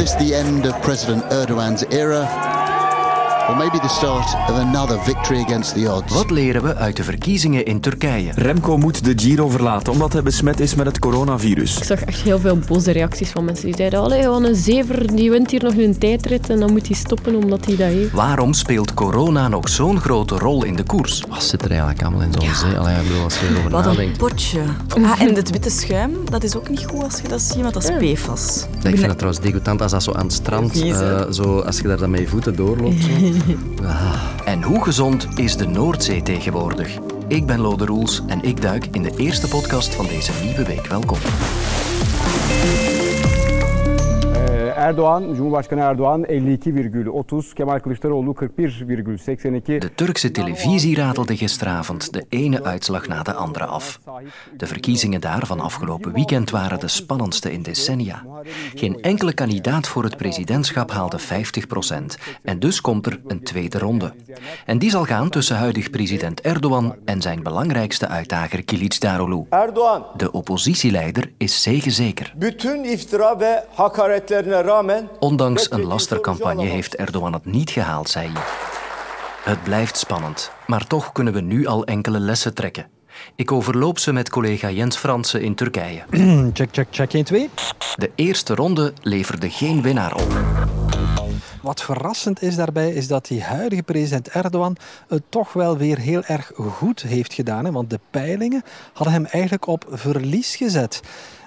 this the end of President Erdogan's era? Or maybe the start of another victory against the odds. Wat leren we uit de verkiezingen in Turkije? Remco moet de Giro verlaten omdat hij besmet is met het coronavirus. Ik zag echt heel veel boze reacties van mensen die zeiden allee, wat een zever, die wint hier nog een tijdrit en dan moet hij stoppen omdat hij dat heeft. Waarom speelt corona nog zo'n grote rol in de koers? Wat zit er eigenlijk allemaal in zo'n zee? Allee, ik bedoel, als je erover Wat nadenkt. een potje. Ah, en het witte schuim, dat is ook niet goed als je dat ziet, want dat is PFAS. Ja, ik vind het trouwens degoutant als dat zo aan het strand, eh, zo, als je daar dan met je voeten doorloopt. Zo. En hoe gezond is de Noordzee tegenwoordig? Ik ben Lode Roels en ik duik in de eerste podcast van deze nieuwe week. Welkom. Erdoğan, Cumhurbaşkanı Erdoğan 52,30, Kemal Kılıçdaroğlu 41,82. De Turkse televisie ratelde gisteravond de ene uitslag na de andere af. De verkiezingen daar van afgelopen weekend waren de spannendste in decennia. Geen enkele kandidaat voor het presidentschap haalde 50% En dus komt er een tweede ronde. En die zal gaan tussen huidig president Erdogan en zijn belangrijkste uitdager Kılıçdaroğlu. Erdoğan De oppositieleider is zeker. bütün iftira ve hakaretlerine rağmen Ondanks een lastercampagne heeft Erdogan het niet gehaald, zei hij. Het blijft spannend, maar toch kunnen we nu al enkele lessen trekken. Ik overloop ze met collega Jens Fransen in Turkije. Check, check, check 1, 2. De eerste ronde leverde geen winnaar op. Wat verrassend is daarbij, is dat die huidige president Erdogan het toch wel weer heel erg goed heeft gedaan. Hè? Want de peilingen hadden hem eigenlijk op verlies gezet.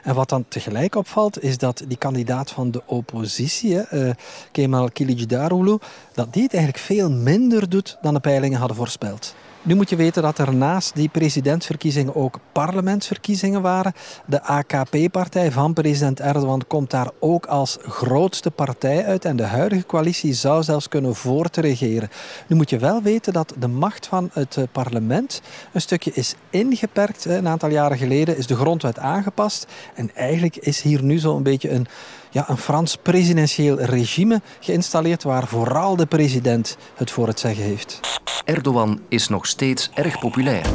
En wat dan tegelijk opvalt, is dat die kandidaat van de oppositie, eh, Kemal Kılıçdaroğlu, dat die het eigenlijk veel minder doet dan de peilingen hadden voorspeld. Nu moet je weten dat er naast die presidentsverkiezingen ook parlementsverkiezingen waren. De AKP-partij van president Erdogan komt daar ook als grootste partij uit. En de huidige coalitie zou zelfs kunnen voortregeren. Nu moet je wel weten dat de macht van het parlement een stukje is ingeperkt. Een aantal jaren geleden is de grondwet aangepast. En eigenlijk is hier nu zo'n beetje een ja, een Frans presidentieel regime geïnstalleerd waar vooral de president het voor het zeggen heeft. Erdogan is nog steeds erg populair.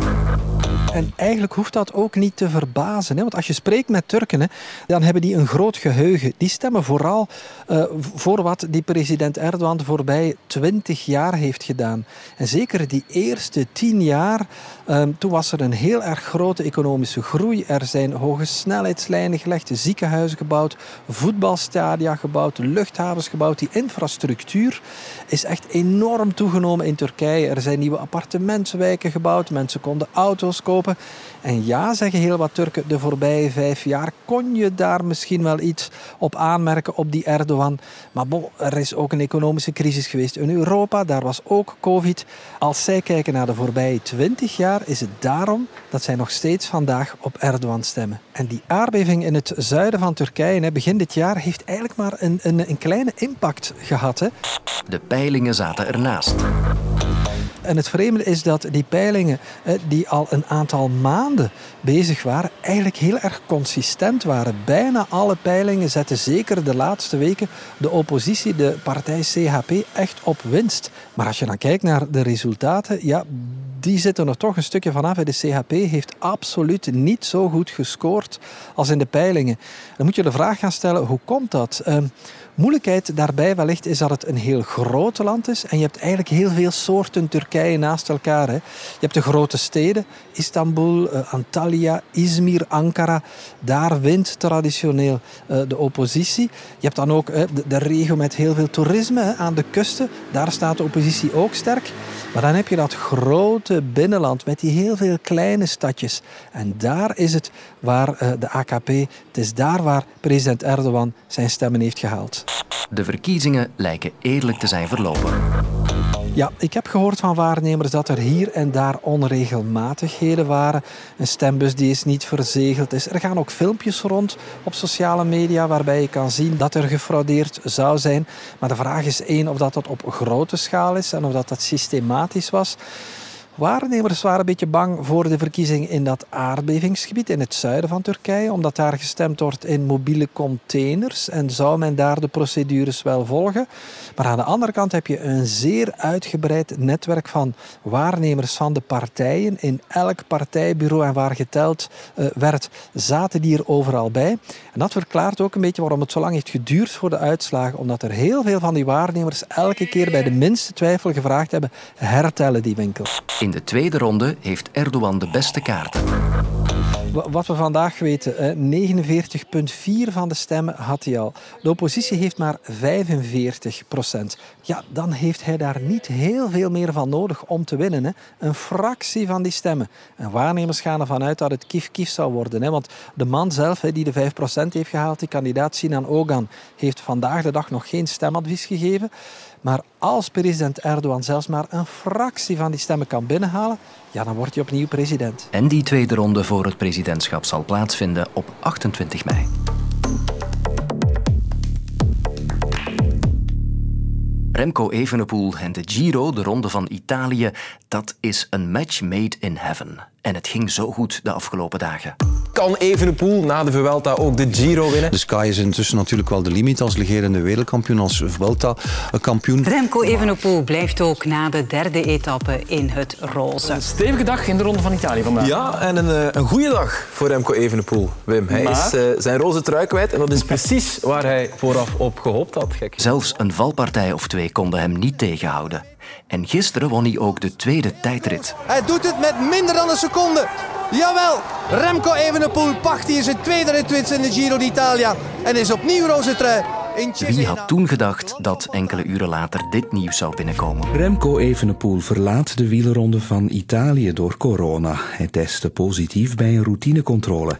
En eigenlijk hoeft dat ook niet te verbazen. Hè? Want als je spreekt met Turken, hè, dan hebben die een groot geheugen. Die stemmen vooral eh, voor wat die president Erdogan de voorbije twintig jaar heeft gedaan. En zeker die eerste tien jaar, eh, toen was er een heel erg grote economische groei. Er zijn hoge snelheidslijnen gelegd, ziekenhuizen gebouwd, voetbalstadia gebouwd, luchthavens gebouwd. Die infrastructuur is echt enorm toegenomen in Turkije. Er zijn nieuwe appartementswijken gebouwd, mensen konden auto's kopen. En ja, zeggen heel wat Turken, de voorbije vijf jaar kon je daar misschien wel iets op aanmerken op die Erdogan. Maar bon, er is ook een economische crisis geweest in Europa, daar was ook COVID. Als zij kijken naar de voorbije twintig jaar, is het daarom dat zij nog steeds vandaag op Erdogan stemmen. En die aardbeving in het zuiden van Turkije, begin dit jaar, heeft eigenlijk maar een, een, een kleine impact gehad. Hè. De peilingen zaten ernaast. En het vreemde is dat die peilingen, eh, die al een aantal maanden bezig waren, eigenlijk heel erg consistent waren. Bijna alle peilingen zetten zeker de laatste weken de oppositie, de partij CHP, echt op winst. Maar als je dan kijkt naar de resultaten, ja, die zitten er toch een stukje vanaf. De CHP heeft absoluut niet zo goed gescoord als in de peilingen. Dan moet je de vraag gaan stellen, hoe komt dat? Moeilijkheid daarbij wellicht is dat het een heel groot land is en je hebt eigenlijk heel veel soorten Turkije naast elkaar. Hè. Je hebt de grote steden, Istanbul, eh, Antalya, Izmir, Ankara. Daar wint traditioneel eh, de oppositie. Je hebt dan ook eh, de, regio met heel veel toerisme aan de kusten. Daar staat de oppositie ook sterk. Maar dan heb je dat grote binnenland met die heel veel kleine stadjes. En daar is het waar de AKP, het is daar waar president Erdogan zijn stemmen heeft gehaald. De verkiezingen lijken eerlijk te zijn verlopen. Ja, ik heb gehoord van waarnemers dat er hier en daar onregelmatigheden waren. Een stembus die is niet verzegeld is. Er gaan ook filmpjes rond op sociale media waarbij je kan zien dat er gefraudeerd zou zijn. Maar de vraag is één of dat, dat op grote schaal is en of dat, dat systematisch was. Waarnemers waren een beetje bang voor de verkiezing in dat aardbevingsgebied in het zuiden van Turkije, omdat daar gestemd wordt in mobiele containers en zou men daar de procedures wel volgen. Maar aan de andere kant heb je een zeer uitgebreid netwerk van waarnemers van de partijen. In elk partijbureau en waar geteld uh, werd, zaten die er overal bij. En dat verklaart ook een beetje waarom het zo lang heeft geduurd voor de uitslagen, omdat er heel veel van die waarnemers elke keer bij de minste twijfel gevraagd hebben: hertellen die winkel. In de tweede ronde heeft Erdogan de beste kaarten. Wat we vandaag weten, 49,4 van de stemmen had hij al. De oppositie heeft maar 45 procent. Ja, dan heeft hij daar niet heel veel meer van nodig om te winnen. Hè. Een fractie van die stemmen. En waarnemers gaan ervan uit dat het kief-kief zou worden. Hè. Want de man zelf, die de 5 procent heeft gehaald, die kandidaat Sinan Ogan, heeft vandaag de dag nog geen stemadvies gegeven. Maar als president Erdogan zelfs maar een fractie van die stemmen kan binnenhalen, ja, dan wordt hij opnieuw president. En die tweede ronde voor het presidentschap zal plaatsvinden op 28 mei. Remco Evenepoel en de Giro, de ronde van Italië, dat is een match made in heaven. En het ging zo goed de afgelopen dagen. Kan Evenepoel na de Vuelta ook de Giro winnen? De sky is intussen natuurlijk wel de limiet als legerende wereldkampioen, als Vuelta-kampioen. Remco Evenepoel blijft ook na de derde etappe in het roze. Een stevige dag in de Ronde van Italië vandaag. Ja, en een, eh, een goede dag voor Remco Evenepoel, Wim. Hij is uh, zijn roze trui kwijt en dat is precies waar hij vooraf op gehoopt had. Gek. Zelfs een valpartij of twee konden hem niet tegenhouden. En gisteren won hij ook de tweede tijdrit. Hij doet het met minder dan een seconde. Jawel, Remco Evenepoel pacht hier zijn tweede ritwits in de Giro d'Italia en is opnieuw roze trui. Wie had toen gedacht dat enkele uren later dit nieuws zou binnenkomen? Remco Evenepoel verlaat de wielerronde van Italië door corona. Hij testte positief bij een routinecontrole.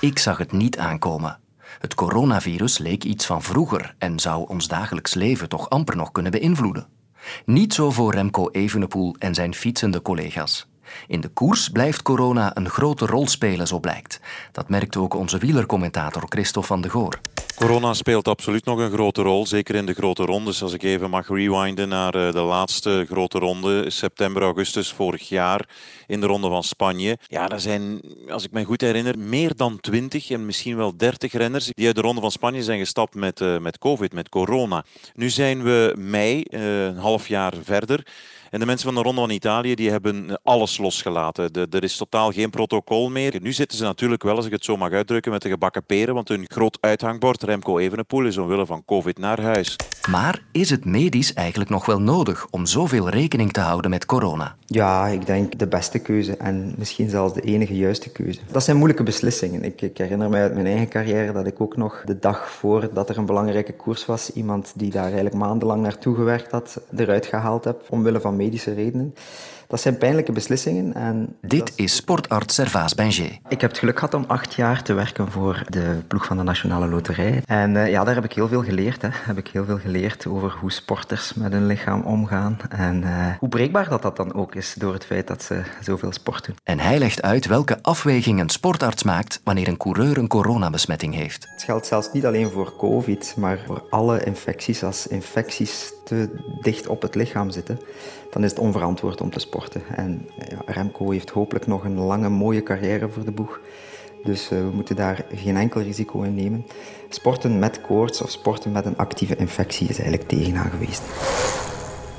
Ik zag het niet aankomen. Het coronavirus leek iets van vroeger en zou ons dagelijks leven toch amper nog kunnen beïnvloeden. Niet zo voor Remco Evenepoel en zijn fietsende collega's. In de koers blijft corona een grote rol spelen, zo blijkt. Dat merkt ook onze wielercommentator Christophe van de Goor. Corona speelt absoluut nog een grote rol, zeker in de grote rondes. Als ik even mag rewinden naar eh, de laatste grote ronde, september, augustus vorig jaar, in de ronde van Spanje. Ja, er zijn, als ik me goed herinner, meer dan 20 en misschien wel 30 renners die uit de ronde van Spanje zijn gestapt met, uh, met COVID, met corona. Nu zijn we mei, uh, een half jaar verder. En de mensen van de Ronde van Italië die hebben alles losgelaten. De, er is totaal geen protocol meer. Nu zitten ze natuurlijk wel, als ik het zo mag uitdrukken, met de gebakken peren. Want hun groot uithangbord, Remco Evenepoel, is omwille van COVID naar huis. Maar is het medisch eigenlijk nog wel nodig om zoveel rekening te houden met corona? Ja, ik denk de beste keuze en misschien zelfs de enige juiste keuze. Dat zijn moeilijke beslissingen. Ik, ik herinner mij uit mijn eigen carrière dat ik ook nog de dag voordat er een belangrijke koers was, iemand die daar eigenlijk maandenlang naartoe gewerkt had, eruit gehaald heb omwille van medische redenen. Dat zijn pijnlijke beslissingen. En Dit is sportarts Servaas Benjé. Ik heb het geluk gehad om acht jaar te werken voor de ploeg van de Nationale Loterij. En uh, ja, daar heb ik heel veel geleerd. Hè. Heb ik heel veel geleerd over hoe sporters met hun lichaam omgaan. En uh, hoe breekbaar dat, dat dan ook is door het feit dat ze zoveel sport doen. En hij legt uit welke afweging een sportarts maakt wanneer een coureur een coronabesmetting heeft. Het geldt zelfs niet alleen voor COVID, maar voor alle infecties. Als infecties te dicht op het lichaam zitten, dan is het onverantwoord om te sporten. En Remco heeft hopelijk nog een lange, mooie carrière voor de boeg. Dus uh, we moeten daar geen enkel risico in nemen. Sporten met koorts of sporten met een actieve infectie is eigenlijk tegenaangewezen.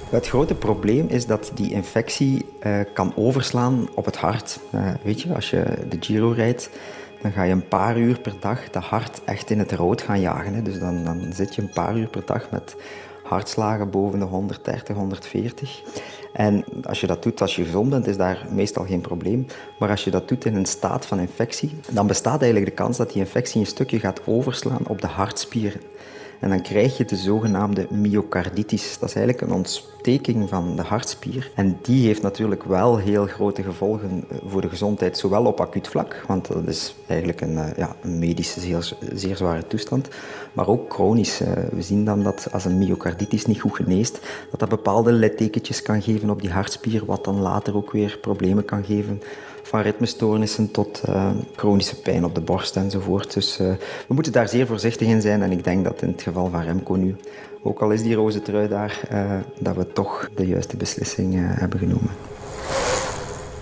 Het grote probleem is dat die infectie uh, kan overslaan op het hart. Uh, weet je, als je de Giro rijdt, dan ga je een paar uur per dag dat hart echt in het rood gaan jagen. Hè. Dus dan, dan zit je een paar uur per dag met hartslagen boven de 130, 140. En als je dat doet als je gezond bent, is daar meestal geen probleem. Maar als je dat doet in een staat van infectie, dan bestaat eigenlijk de kans dat die infectie een stukje gaat overslaan op de hartspieren. En dan krijg je de zogenaamde myocarditis. Dat is eigenlijk een ontsteking van de hartspier. En die heeft natuurlijk wel heel grote gevolgen eh, voor de gezondheid, zowel op acuut vlak, want dat is eigenlijk een, eh, ja, een medische zeer, zeer zware toestand, maar ook chronisch. Eh, we zien dan dat als een myocarditis niet goed geneest, dat dat bepaalde littekentjes kan geven op die hartspier, wat dan later ook weer problemen kan geven van ritmestoornissen tot uh, chronische pijn op de borst enzovoort. Dus uh, we moeten daar zeer voorzichtig in zijn en ik denk dat in het geval van Remco nu, ook al is die roze trui daar, uh, dat we toch de juiste beslissing hebben genomen.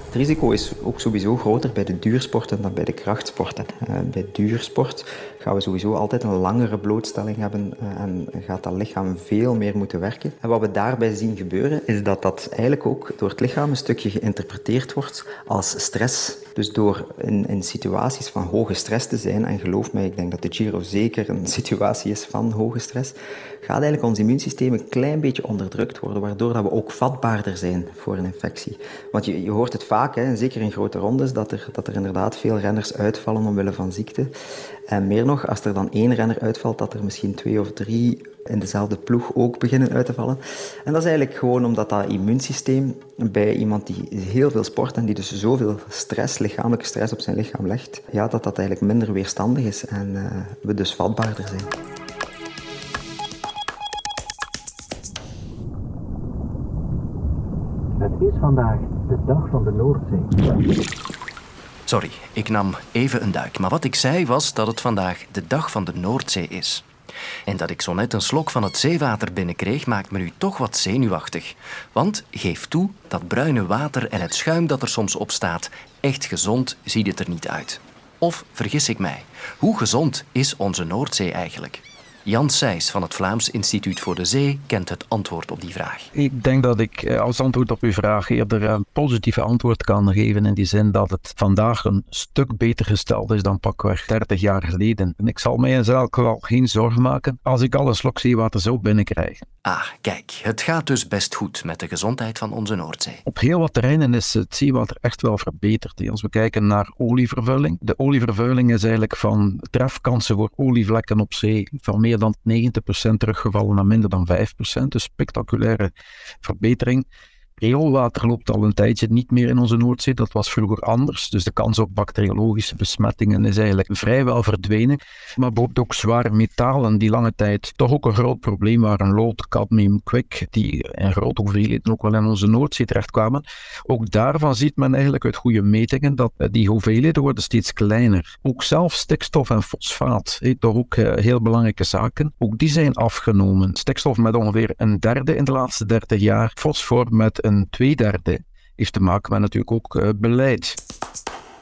Het risico is ook sowieso groter bij de duursporten dan bij de krachtsporten. Bij duursport gaan we sowieso altijd een langere blootstelling hebben uh, en gaat dat lichaam veel meer moeten werken. En wat we daarbij zien gebeuren is dat dat eigenlijk ook door het lichaam een stukje geïnterpreteerd wordt als stress. Dus door in, in situaties van hoge stress te zijn, en geloof mij, ik denk dat de Giro zeker een situatie is van hoge stress, gaat eigenlijk ons immuunsysteem een klein beetje onderdrukt worden, waardoor dat we ook vatbaarder zijn voor een infectie. Want je, je hoort het vaak, hè, zeker in grote rondes, dat er, dat er inderdaad veel renners uitvallen omwille van ziekte. En meer nog, als er dan één renner uitvalt, dat er misschien twee of drie in dezelfde ploeg ook beginnen uit te vallen. En dat is eigenlijk gewoon omdat dat immuunsysteem bij iemand die heel veel sport en die dus zoveel stress, lichamelijke stress op zijn lichaam legt, ja, dat dat eigenlijk minder weerstandig is en uh, we dus vatbaarder zijn. Het is vandaag de dag van de Noordzee. Sorry, ik nam even een duik. Maar wat ik zei was dat het vandaag de dag van de Noordzee is. En dat ik zo net een slok van het zeewater binnenkreeg, maakt me nu toch wat zenuwachtig. Want geef toe, dat bruine water en het schuim dat er soms op staat, echt gezond ziet het er niet uit. Of vergis ik mij? Hoe gezond is onze Noordzee eigenlijk? Jan Seys van het Vlaams Instituut voor de Zee kent het antwoord op die vraag. Ik denk dat ik eh, als antwoord op uw vraag eerder een positieve antwoord kan geven in die zin dat het vandaag een stuk beter gesteld is dan pakweg 30 jaar geleden. En ik zal mij in elk geval geen zorgen maken als ik alle slok zeewater zou binnenkrijgen. Ah, kijk, het gaat dus best goed met de gezondheid van onze Noordzee. Op heel wat terreinen is het zeewater echt wel verbeterd. Als we kijken naar olievervuiling. De olievervuiling is eigenlijk van trefkansen voor olievlekken op zee van meer dan 90% teruggevallen naar minder dan 5%. Dus spectaculaire verbetering. Rioolwater loopt al een tijdje niet meer in onze Noordzee. Dat was vroeger anders. Dus de kans op bacteriologische besmettingen is eigenlijk vrijwel verdwenen. Maar bijvoorbeeld ook zware metalen die lange tijd toch ook een groot probleem waren. Lood, cadmium, kwik, die in grote hoeveelheden ook wel in onze Noordzee terechtkwamen. Ook daarvan ziet men eigenlijk uit goede metingen dat die hoeveelheden worden steeds kleiner. Ook zelf stikstof en fosfaat, toch ook eh, heel belangrijke zaken. Ook die zijn afgenomen. Stikstof met ongeveer een derde in de laatste 30 jaar. Fosfor met een tweederde heeft te maken met natuurlijk ook uh, beleid.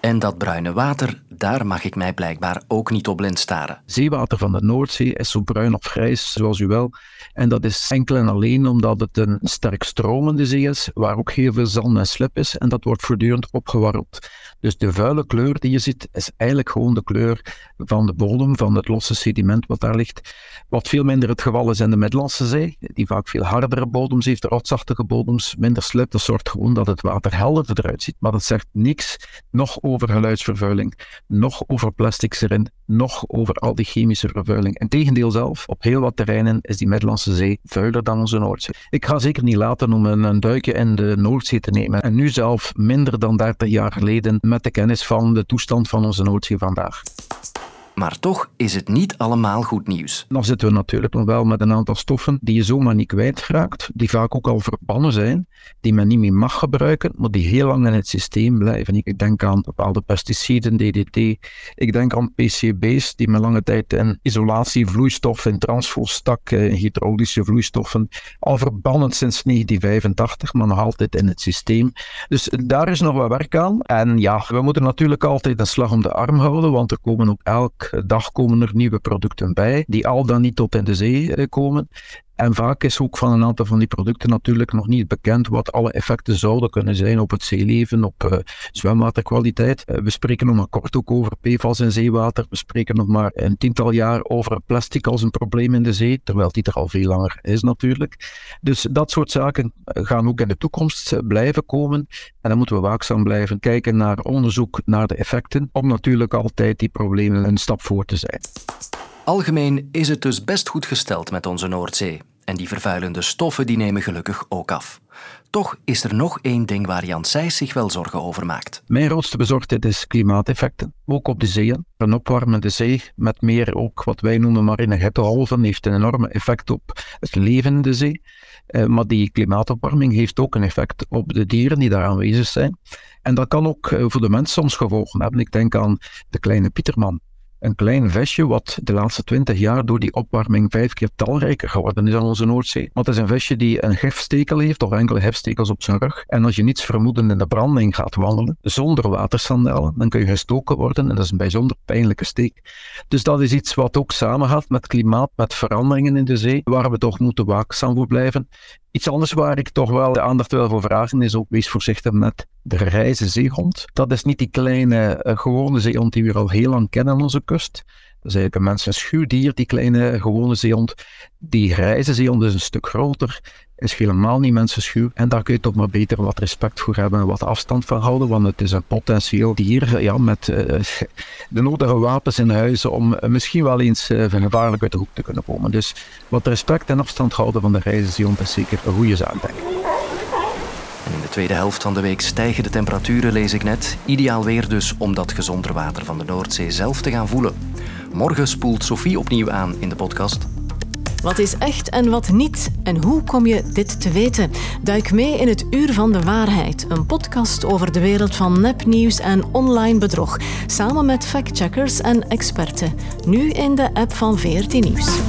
En dat bruine water, daar mag ik mij blijkbaar ook niet op blind staren. Zeewater van de Noordzee is zo bruin of grijs, zoals u wel. En dat is enkel en alleen omdat het een sterk stromende zee is, waar ook heel veel zand en slip is. En dat wordt voortdurend opgewarmd. Dus de vuile kleur die je ziet, is eigenlijk gewoon de kleur van de bodem, van het losse sediment wat daar ligt. Wat veel minder het geval is in de Middellandse Zee, die vaak veel hardere bodems heeft, rotsachtige bodems, minder slip. Dat zorgt gewoon dat het water helderder eruit ziet. Maar dat zegt niks nog geluidsvervuiling, nog over plastics erin, nog over al die chemische vervuiling. Integendeel zelf, op heel wat terreinen is die Middellandse Zee vuiler dan onze Noordzee. Ik ga zeker niet laten om een duikje in de Noordzee te nemen. En nu zelf minder dan 30 jaar geleden met de kennis van de toestand van onze Noordzee vandaag. Maar toch is het niet allemaal goed nieuws. Dan zitten we natuurlijk nog wel met een aantal stoffen die je zomaar niet kwijtraakt, die vaak ook al verbannen zijn, die men niet meer mag gebruiken, maar die heel lang in het systeem blijven. Ik denk aan bepaalde pesticiden, DDT. Ik denk aan PCB's, die men lange tijd in isolatievloeistoffen, in transfostak, in eh, hydraulische vloeistoffen, al verbannen sinds 1985, maar nog altijd in het systeem. Dus daar is nog wat werk aan. En ja, we moeten natuurlijk altijd een slag om de arm houden, want er komen ook elk dag komen er nieuwe producten bij, die al dan niet tot in de zee eh, komen. En vaak is ook van een aantal van die producten natuurlijk nog niet bekend wat alle effecten zouden kunnen zijn op het zeeleven, op uh, zwemwaterkwaliteit. Uh, we spreken nog maar kort ook over PFAS in zeewater. We spreken nog maar een tiental jaar over plastic als een probleem in de zee, terwijl die er al veel langer is natuurlijk. Dus dat soort zaken gaan ook in de toekomst blijven komen. En dan moeten we waakzaam blijven kijken naar onderzoek naar de effecten, om natuurlijk altijd die problemen een stap voor te zijn. Algemeen is het dus best goed gesteld met onze Noordzee. En die vervuilende stoffen die nemen gelukkig ook af. Toch is er nog één ding waar Jan Seys zich wel zorgen over maakt. Mijn grootste bezorgdheid is klimaateffecten. Ook op de zeeën. Een opwarmende zee met meer ook wat wij noemen marine hittegolven heeft een enorme effect op het leven in de zee. Eh, maar die klimaatopwarming heeft ook een effect op de dieren die daar aanwezig zijn. En dat kan ook eh, voor de mens soms gevolgen hebben. Ik denk aan de kleine Pieterman een klein vestje wat de laatste twintig jaar door die opwarming vijf keer talrijker geworden is aan onze Noordzee. Want het is een vestje die een gifstekel heeft of enkele hefstekels op zijn rug. En als je niets vermoedend in de branding gaat wandelen, zonder watersandalen, dan kun je gestoken worden en dat is een bijzonder pijnlijke steek. Dus dat is iets wat ook samengaat met klimaat, met veranderingen in de zee, waar we toch moeten waakzaam voor blijven. Iets anders waar ik toch wel de aandacht wil voor vragen is ook wees voorzichtig met de zeehond. Dat is niet die kleine uh, gewone zeehond die we al heel lang kennen aan onze kust. Dat is eigenlijk een mensenschuwdier, die kleine gewone zeehond. Die reizen zeehond is een stuk groter, is helemaal niet mensenschuw. En daar kun je toch maar beter wat respect voor hebben en wat afstand van houden, want het is een potentieel dier ja, met uh, de nodige wapens in huis om uh, misschien wel eens uh, gevaarlijk uit de hoek te kunnen komen. Dus wat respect en afstand houden van de reizenzeehond is zeker een goede zaak. En in de tweede helft van de week stijgen de temperaturen, lees ik net. Ideaal weer dus om dat gezonder water van de Noordzee zelf te gaan voelen. Morgen spoelt Sophie opnieuw aan in de podcast. Wat is echt en wat niet? En hoe kom je dit te weten? Duik mee in het Uur van de Waarheid, een podcast over de wereld van nepnieuws en online bedrog, samen met factcheckers en experten. Nu in de app van VRT Nieuws.